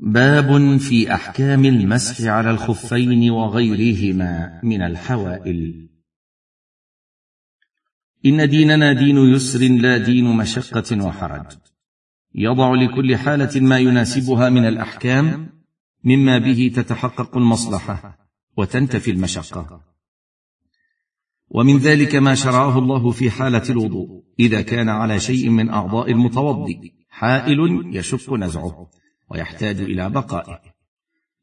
باب في أحكام المسح على الخفين وغيرهما من الحوائل. إن ديننا دين يسر لا دين مشقة وحرج. يضع لكل حالة ما يناسبها من الأحكام مما به تتحقق المصلحة وتنتفي المشقة. ومن ذلك ما شرعه الله في حالة الوضوء. إذا كان على شيء من أعضاء المتوضي حائل يشق نزعه. ويحتاج إلى بقائه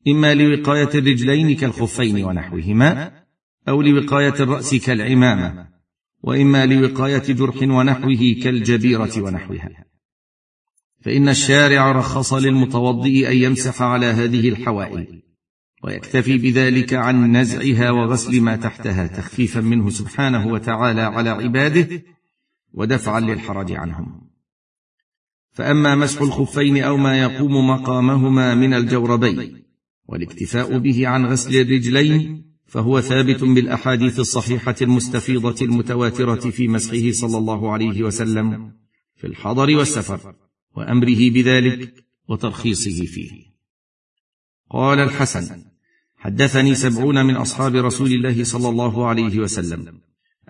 إما لوقاية الرجلين كالخفين ونحوهما أو لوقاية الرأس كالعمامه وإما لوقاية جرح ونحوه كالجبيرة ونحوها. فإن الشارع رخص للمتوضئ أن يمسح على هذه الحوائل ويكتفي بذلك عن نزعها وغسل ما تحتها تخفيفا منه سبحانه وتعالى على عباده ودفعا للحرج عنهم. فأما مسح الخفين أو ما يقوم مقامهما من الجوربين والاكتفاء به عن غسل الرجلين فهو ثابت بالأحاديث الصحيحة المستفيضة المتواترة في مسحه صلى الله عليه وسلم في الحضر والسفر وأمره بذلك وترخيصه فيه. قال الحسن حدثني سبعون من أصحاب رسول الله صلى الله عليه وسلم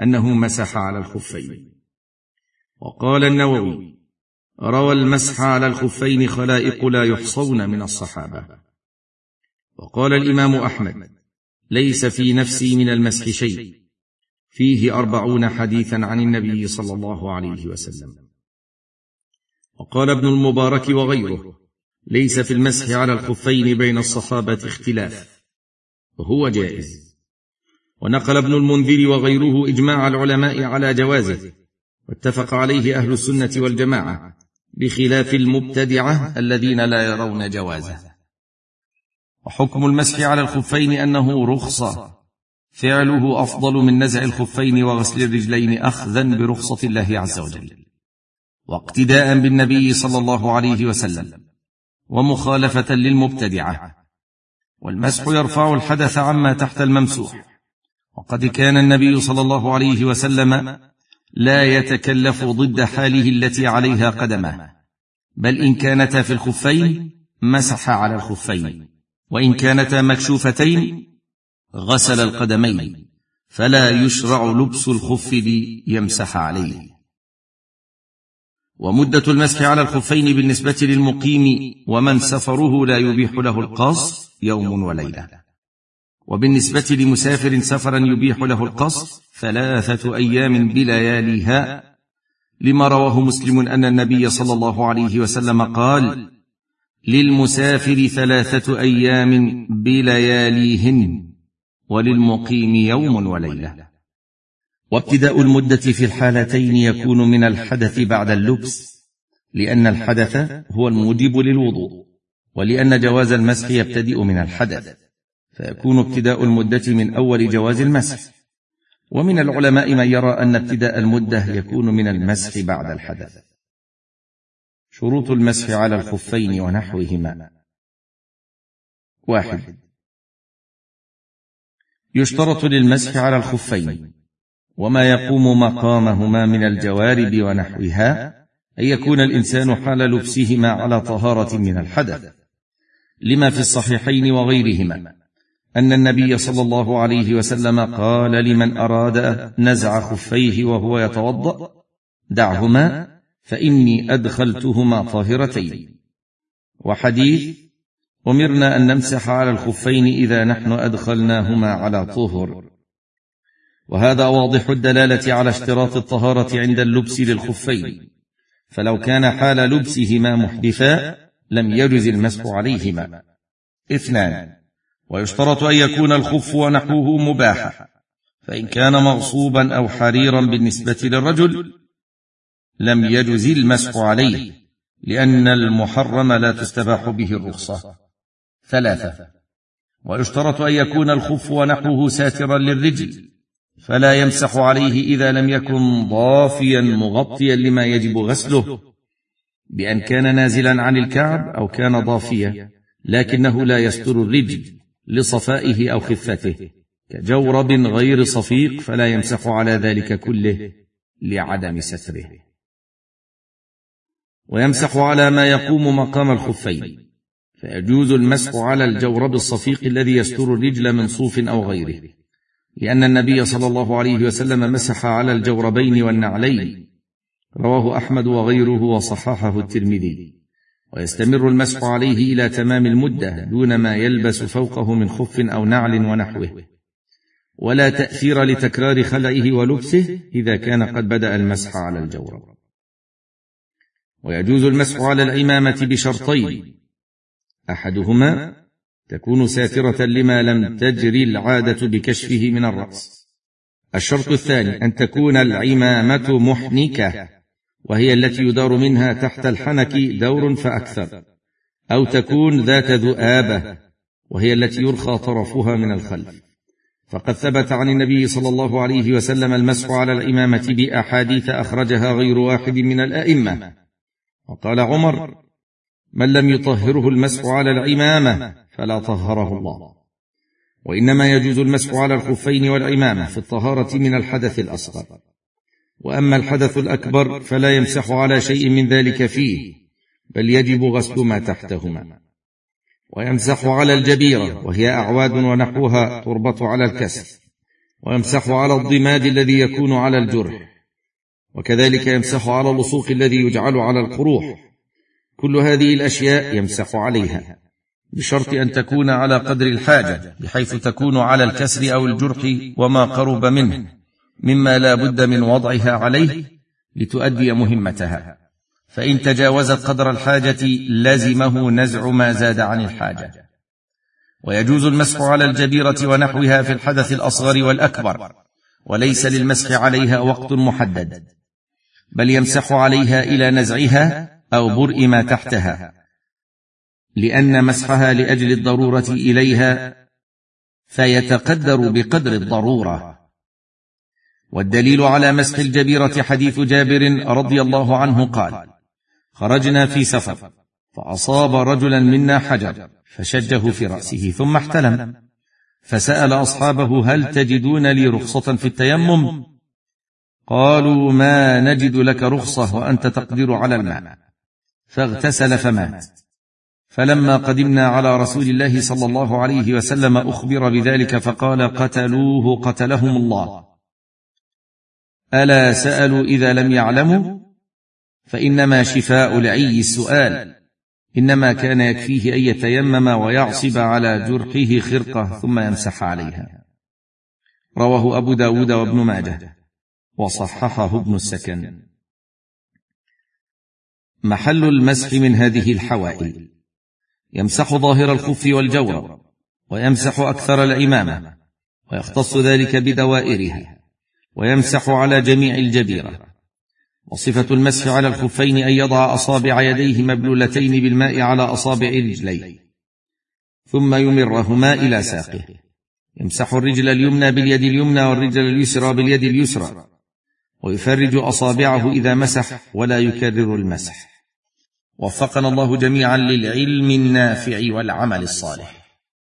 أنه مسح على الخفين. وقال النووي روى المسح على الخفين خلائق لا يحصون من الصحابة. وقال الإمام أحمد ليس في نفسي من المسح شيء. فيه أربعون حديثا عن النبي صلى الله عليه وسلم. وقال ابن المبارك وغيره ليس في المسح على الخفين بين الصحابة اختلاف. وهو جائز. ونقل ابن المنذر وغيره إجماع العلماء على جوازه. واتفق عليه أهل السنة والجماعة. بخلاف المبتدعة الذين لا يرون جوازه. وحكم المسح على الخفين أنه رخصة. فعله أفضل من نزع الخفين وغسل الرجلين اخذا برخصة الله عز وجل. واقتداء بالنبي صلى الله عليه وسلم. ومخالفة للمبتدعة. والمسح يرفع الحدث عما تحت الممسوح. وقد كان النبي صلى الله عليه وسلم لا يتكلف ضد حاله التي عليها قدمه. بل إن كانتا في الخفين مسح على الخفين. وإن كانتا مكشوفتين غسل القدمين. فلا يشرع لبس الخف ليمسح عليه. ومدة المسح على الخفين بالنسبة للمقيم ومن سفره لا يبيح له القصر يوم وليلة. وبالنسبة لمسافر سفرا يبيح له القصر ثلاثة أيام بلياليها لما رواه مسلم أن النبي صلى الله عليه وسلم قال للمسافر ثلاثة أيام بلياليهن وللمقيم يوم وليلة. وابتداء المدة في الحالتين يكون من الحدث بعد اللبس لأن الحدث هو الموجب للوضوء ولأن جواز المسح يبتدئ من الحدث فيكون ابتداء المدة من أول جواز المسح. ومن العلماء من يرى أن ابتداء المدة يكون من المسح بعد الحدث. شروط المسح على الخفين ونحوهما. واحد. يشترط للمسح على الخفين. وما يقوم مقامهما من الجوارب ونحوها أن يكون الإنسان حال لبسهما على طهارة من الحدث. لما في الصحيحين وغيرهما. أن النبي صلى الله عليه وسلم قال لمن أراد نزع خفيه وهو يتوضأ دعهما فإني أدخلتهما طاهرتين. وحديث أمرنا أن نمسح على الخفين إذا نحن أدخلناهما على طهر. وهذا واضح الدلالة على اشتراط الطهارة عند اللبس للخفين. فلو كان حال لبسهما محدثا لم يجز المسح عليهما. اثنان. ويشترط أن يكون الخف ونحوه مباحا فإن كان مغصوبا أو حريرا بالنسبة للرجل لم يجز المسح عليه لأن المحرم لا تستباح به الرخصة. ثلاثة ويشترط أن يكون الخف ونحوه ساترا للرجل فلا يمسح عليه إذا لم يكن ضافيا مغطيا لما يجب غسله بأن كان نازلا عن الكعب أو كان ضافيا لكنه لا يستر الرجل. لصفائه أو خفته. كجورب غير صفيق فلا يمسح على ذلك كله لعدم ستره. ويمسح على ما يقوم مقام الخفين. فيجوز المسح على الجورب الصفيق الذي يستر الرجل من صوف أو غيره. لأن النبي صلى الله عليه وسلم مسح على الجوربين والنعلين. رواه أحمد وغيره وصححه الترمذي. ويستمر المسح عليه إلى تمام المدة دون ما يلبس فوقه من خف أو نعل ونحوه. ولا تأثير لتكرار خلعه ولبسه إذا كان قد بدأ المسح على الجورب. ويجوز المسح على العمامة بشرطين. أحدهما تكون ساترة لما لم تجري العادة بكشفه من الرأس. الشرط الثاني أن تكون العمامة محنكة. وهي التي يدار منها تحت الحنك دور فأكثر. أو تكون ذات ذؤابة وهي التي يرخى طرفها من الخلف. فقد ثبت عن النبي صلى الله عليه وسلم المسح على الإمامة بأحاديث أخرجها غير واحد من الأئمة. وقال عمر من لم يطهره المسح على العمامه فلا طهره الله. وإنما يجوز المسح على الخفين والعمامه في الطهارة من الحدث الأصغر. وأما الحدث الأكبر فلا يمسح على شيء من ذلك فيه بل يجب غسل ما تحتهما. ويمسح على الجبيرة وهي أعواد ونحوها تربط على الكسر. ويمسح على الضماد الذي يكون على الجرح. وكذلك يمسح على اللصوق الذي يجعل على القروح. كل هذه الأشياء يمسح عليها بشرط أن تكون على قدر الحاجة بحيث تكون على الكسر أو الجرح وما قرب منه. مما لا بد من وضعها عليه لتؤدي مهمتها. فإن تجاوزت قدر الحاجة لزمه نزع ما زاد عن الحاجة. ويجوز المسح على الجبيرة ونحوها في الحدث الأصغر والأكبر وليس للمسح عليها وقت محدد بل يمسح عليها إلى نزعها أو برء ما تحتها لأن مسحها لأجل الضرورة إليها فيتقدر بقدر الضرورة. والدليل على مسح الجبيرة حديث جابر رضي الله عنه قال خرجنا في سفر فأصاب رجلا منا حجر فشجه في رأسه ثم احتلم فسأل أصحابه هل تجدون لي رخصة في التيمم؟ قالوا ما نجد لك رخصة وأنت تقدر على الماء. فاغتسل فمات. فلما قدمنا على رسول الله صلى الله عليه وسلم أخبر بذلك فقال قتلوه قتلهم الله. ألا سألوا إذا لم يعلموا؟ فإنما شفاء العي السؤال. إنما كان يكفيه أن يتيمم ويعصب على جرحه خرقة ثم يمسح عليها. رواه أبو داود وابن ماجه. وصححه ابن السكن. محل المسح من هذه الحوائل. يمسح ظاهر الخف والجور ويمسح أكثر العمامه ويختص ذلك بدوائرها ويمسح على جميع الجبيرة. وصفة المسح على الخفين أن يضع أصابع يديه مبلولتين بالماء على أصابع رجليه. ثم يمرهما إلى ساقه. يمسح الرجل اليمنى باليد اليمنى والرجل اليسرى باليد اليسرى. ويفرج أصابعه إذا مسح ولا يكرر المسح. وفقنا الله جميعا للعلم النافع والعمل الصالح.